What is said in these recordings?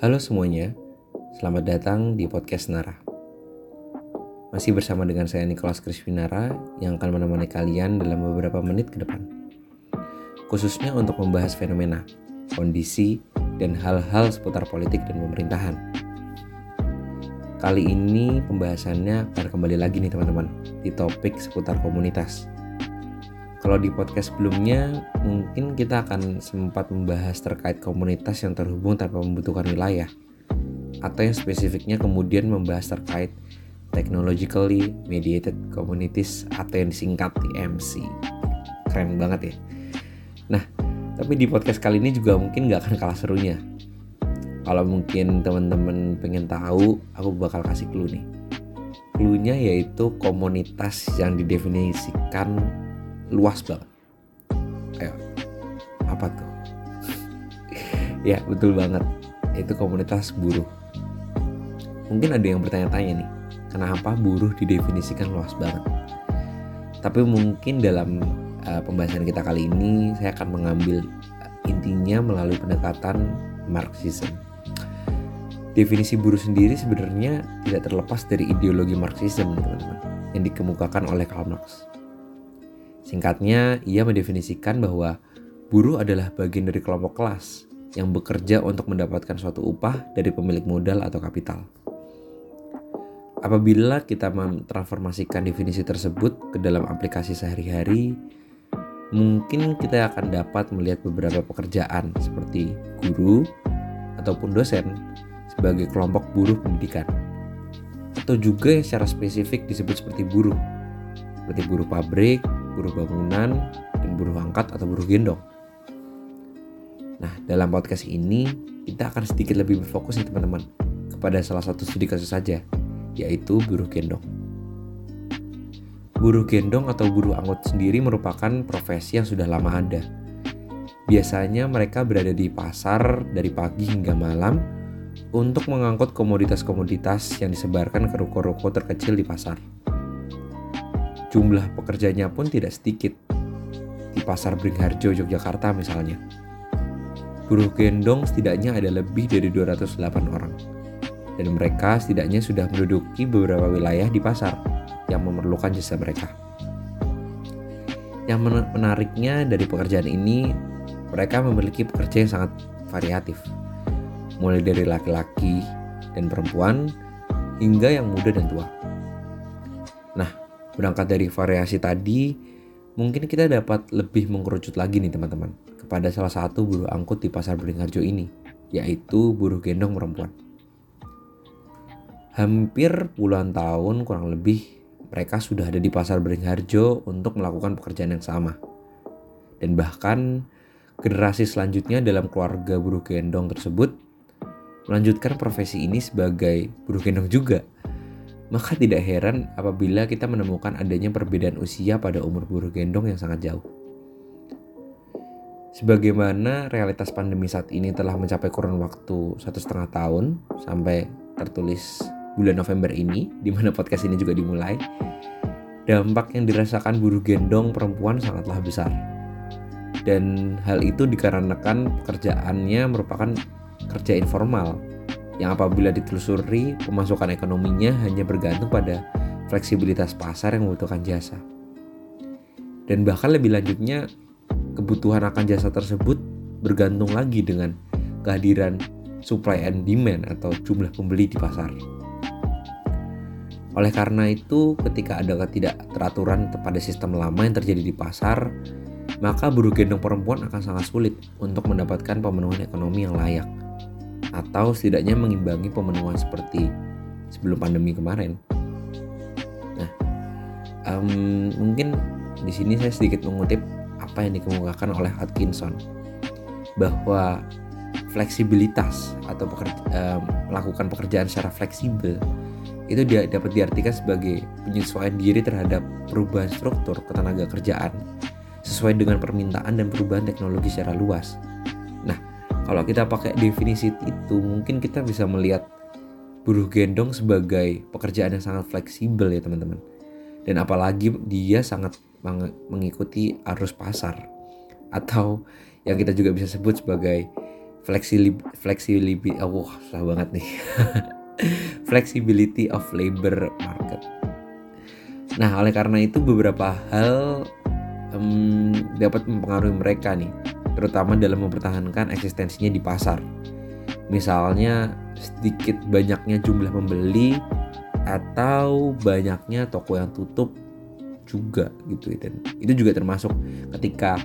Halo semuanya, selamat datang di podcast Nara. Masih bersama dengan saya Nicholas Krispinara yang akan menemani kalian dalam beberapa menit ke depan. Khususnya untuk membahas fenomena, kondisi, dan hal-hal seputar politik dan pemerintahan. Kali ini pembahasannya akan kembali lagi nih teman-teman di topik seputar komunitas. Kalau di podcast sebelumnya, mungkin kita akan sempat membahas terkait komunitas yang terhubung tanpa membutuhkan wilayah, atau yang spesifiknya kemudian membahas terkait technologically mediated communities atau yang disingkat TMC. Keren banget ya. Nah, tapi di podcast kali ini juga mungkin gak akan kalah serunya. Kalau mungkin teman-teman pengen tahu, aku bakal kasih clue nih. Clue-nya yaitu komunitas yang didefinisikan luas banget. Ayo, apa tuh? ya betul banget, itu komunitas buruh. Mungkin ada yang bertanya-tanya nih, kenapa buruh didefinisikan luas banget? Tapi mungkin dalam uh, pembahasan kita kali ini saya akan mengambil intinya melalui pendekatan Marxism. Definisi buruh sendiri sebenarnya tidak terlepas dari ideologi Marxism, teman-teman, yang dikemukakan oleh Karl Marx. Singkatnya, ia mendefinisikan bahwa buruh adalah bagian dari kelompok kelas yang bekerja untuk mendapatkan suatu upah dari pemilik modal atau kapital. Apabila kita mentransformasikan definisi tersebut ke dalam aplikasi sehari-hari, mungkin kita akan dapat melihat beberapa pekerjaan seperti guru ataupun dosen sebagai kelompok buruh pendidikan. Atau juga yang secara spesifik disebut seperti buruh, seperti buruh pabrik, buruh bangunan, dan buruh angkat atau buruh gendong. Nah, dalam podcast ini kita akan sedikit lebih berfokus nih teman-teman kepada salah satu studi kasus saja, yaitu buruh gendong. Buruh gendong atau buruh angkut sendiri merupakan profesi yang sudah lama ada. Biasanya mereka berada di pasar dari pagi hingga malam untuk mengangkut komoditas-komoditas yang disebarkan ke ruko-ruko terkecil di pasar. Jumlah pekerjanya pun tidak sedikit. Di pasar Bringharjo, Yogyakarta misalnya. Buruh gendong setidaknya ada lebih dari 208 orang. Dan mereka setidaknya sudah menduduki beberapa wilayah di pasar yang memerlukan jasa mereka. Yang menariknya dari pekerjaan ini, mereka memiliki pekerja yang sangat variatif. Mulai dari laki-laki dan perempuan hingga yang muda dan tua. Berangkat dari variasi tadi, mungkin kita dapat lebih mengkerucut lagi nih teman-teman kepada salah satu buruh angkut di pasar Beringharjo ini, yaitu buruh gendong perempuan. Hampir puluhan tahun kurang lebih mereka sudah ada di pasar Beringharjo untuk melakukan pekerjaan yang sama. Dan bahkan generasi selanjutnya dalam keluarga buruh gendong tersebut melanjutkan profesi ini sebagai buruh gendong juga maka tidak heran apabila kita menemukan adanya perbedaan usia pada umur buruh gendong yang sangat jauh. Sebagaimana realitas pandemi saat ini telah mencapai kurun waktu satu setengah tahun sampai tertulis bulan November ini, di mana podcast ini juga dimulai, dampak yang dirasakan buruh gendong perempuan sangatlah besar. Dan hal itu dikarenakan pekerjaannya merupakan kerja informal yang apabila ditelusuri pemasukan ekonominya hanya bergantung pada fleksibilitas pasar yang membutuhkan jasa. Dan bahkan lebih lanjutnya, kebutuhan akan jasa tersebut bergantung lagi dengan kehadiran supply and demand atau jumlah pembeli di pasar. Oleh karena itu, ketika ada ketidakteraturan pada sistem lama yang terjadi di pasar, maka buruh gendong perempuan akan sangat sulit untuk mendapatkan pemenuhan ekonomi yang layak atau setidaknya mengimbangi pemenuhan seperti sebelum pandemi kemarin. Nah, um, mungkin di sini saya sedikit mengutip apa yang dikemukakan oleh Atkinson bahwa fleksibilitas atau pekerja, um, melakukan pekerjaan secara fleksibel itu dia dapat diartikan sebagai penyesuaian diri terhadap perubahan struktur ketenaga kerjaan sesuai dengan permintaan dan perubahan teknologi secara luas. Nah, kalau kita pakai definisi itu, mungkin kita bisa melihat buruh gendong sebagai pekerjaan yang sangat fleksibel ya teman-teman. Dan apalagi dia sangat mengikuti arus pasar. Atau yang kita juga bisa sebut sebagai flexibility oh susah banget nih. Flexibility of labor market. Nah oleh karena itu beberapa hal um, dapat mempengaruhi mereka nih terutama dalam mempertahankan eksistensinya di pasar. Misalnya sedikit banyaknya jumlah pembeli atau banyaknya toko yang tutup juga gitu dan itu juga termasuk ketika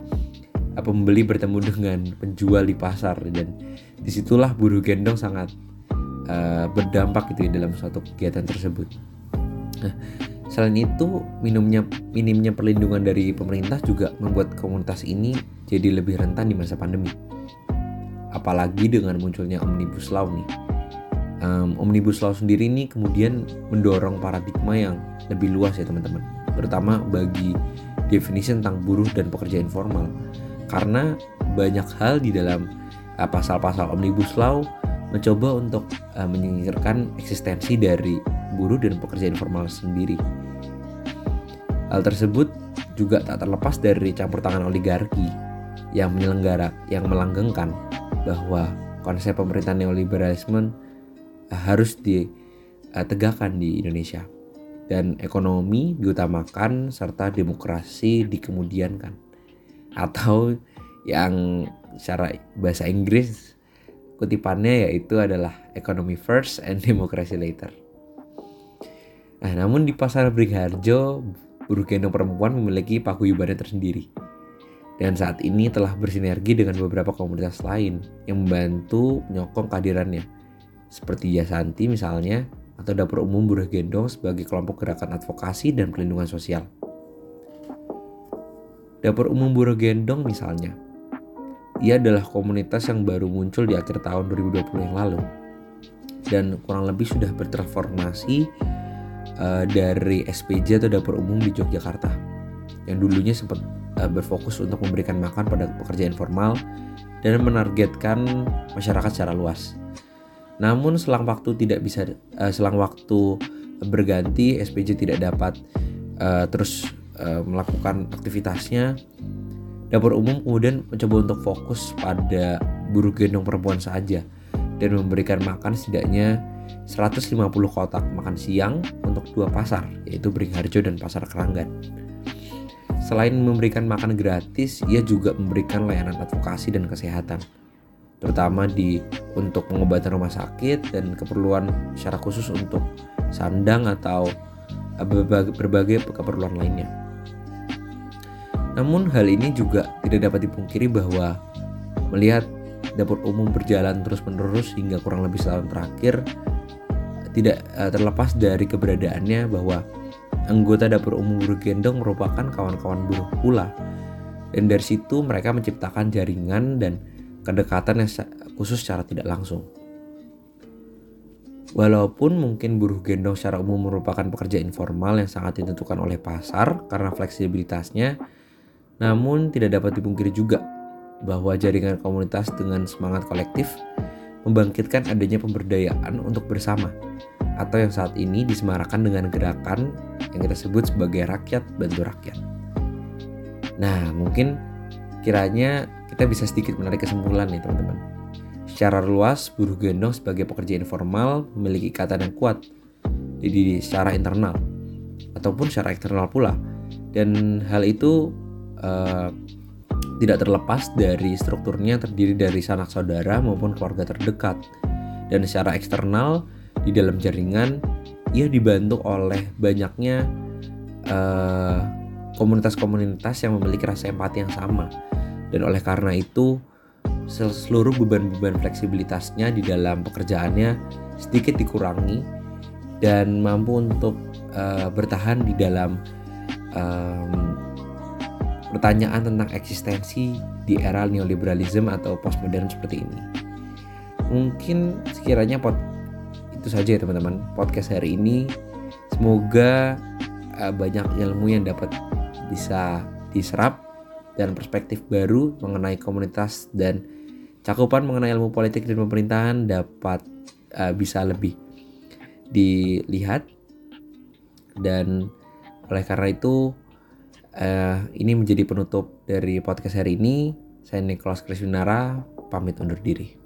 pembeli bertemu dengan penjual di pasar dan di situlah buruh gendong sangat uh, berdampak gitu ya dalam suatu kegiatan tersebut. Nah, selain itu minumnya minimnya perlindungan dari pemerintah juga membuat komunitas ini jadi lebih rentan di masa pandemi. Apalagi dengan munculnya omnibus law nih. Um, omnibus law sendiri ini kemudian mendorong paradigma yang lebih luas ya teman-teman, terutama bagi definisi tentang buruh dan pekerja informal karena banyak hal di dalam uh, pasal-pasal omnibus law mencoba untuk uh, menyingkirkan eksistensi dari buruh dan pekerja informal sendiri. Hal tersebut juga tak terlepas dari campur tangan oligarki yang menyelenggara yang melanggengkan bahwa konsep pemerintahan neoliberalisme uh, harus ditegakkan di Indonesia dan ekonomi diutamakan serta demokrasi dikemudiankan atau yang secara bahasa Inggris kutipannya yaitu adalah economy first and democracy later. Nah, namun di pasar Beringharjo, buruh gendong perempuan memiliki paguyubannya tersendiri. Dan saat ini telah bersinergi dengan beberapa komunitas lain yang membantu menyokong kehadirannya. Seperti Yasanti misalnya, atau Dapur Umum Buruh Gendong sebagai kelompok gerakan advokasi dan perlindungan sosial. Dapur Umum Buruh Gendong misalnya. Ia adalah komunitas yang baru muncul di akhir tahun 2020 yang lalu. Dan kurang lebih sudah bertransformasi uh, dari SPJ atau Dapur Umum di Yogyakarta. Yang dulunya sempat uh, berfokus untuk memberikan makan pada pekerja informal dan menargetkan masyarakat secara luas. Namun selang waktu tidak bisa uh, selang waktu berganti SPJ tidak dapat terus melakukan aktivitasnya dapur umum kemudian mencoba untuk fokus pada buruh gendong perempuan saja dan memberikan makan setidaknya 150 kotak makan siang untuk dua pasar yaitu Beringharjo dan Pasar Keranggan. Selain memberikan makan gratis, ia juga memberikan layanan advokasi dan kesehatan, terutama di untuk pengobatan rumah sakit dan keperluan secara khusus untuk sandang atau berbagai, berbagai keperluan lainnya. Namun hal ini juga tidak dapat dipungkiri bahwa melihat dapur umum berjalan terus-menerus hingga kurang lebih setahun terakhir tidak uh, terlepas dari keberadaannya bahwa anggota dapur umum buruh gendong merupakan kawan-kawan buruh pula dan dari situ mereka menciptakan jaringan dan kedekatan yang khusus secara tidak langsung. Walaupun mungkin buruh gendong secara umum merupakan pekerja informal yang sangat ditentukan oleh pasar karena fleksibilitasnya, namun tidak dapat dipungkiri juga bahwa jaringan komunitas dengan semangat kolektif membangkitkan adanya pemberdayaan untuk bersama atau yang saat ini disemarakan dengan gerakan yang kita sebut sebagai rakyat bantu rakyat. Nah, mungkin kiranya kita bisa sedikit menarik kesimpulan nih teman-teman. Secara luas, buruh gendong sebagai pekerja informal memiliki ikatan yang kuat jadi secara internal ataupun secara eksternal pula. Dan hal itu uh, tidak terlepas dari strukturnya terdiri dari sanak saudara maupun keluarga terdekat. Dan secara eksternal di dalam jaringan ia dibantu oleh banyaknya eh, komunitas-komunitas yang memiliki rasa empati yang sama. Dan oleh karena itu seluruh beban-beban fleksibilitasnya di dalam pekerjaannya sedikit dikurangi dan mampu untuk uh, bertahan di dalam um, pertanyaan tentang eksistensi di era neoliberalisme atau postmodern seperti ini. Mungkin sekiranya pot itu saja ya teman-teman podcast hari ini. Semoga uh, banyak ilmu yang dapat bisa diserap dan perspektif baru mengenai komunitas dan cakupan mengenai ilmu politik dan pemerintahan dapat uh, bisa lebih dilihat dan oleh karena itu uh, ini menjadi penutup dari podcast hari ini. Saya Nicholas Kriswinara, pamit undur diri.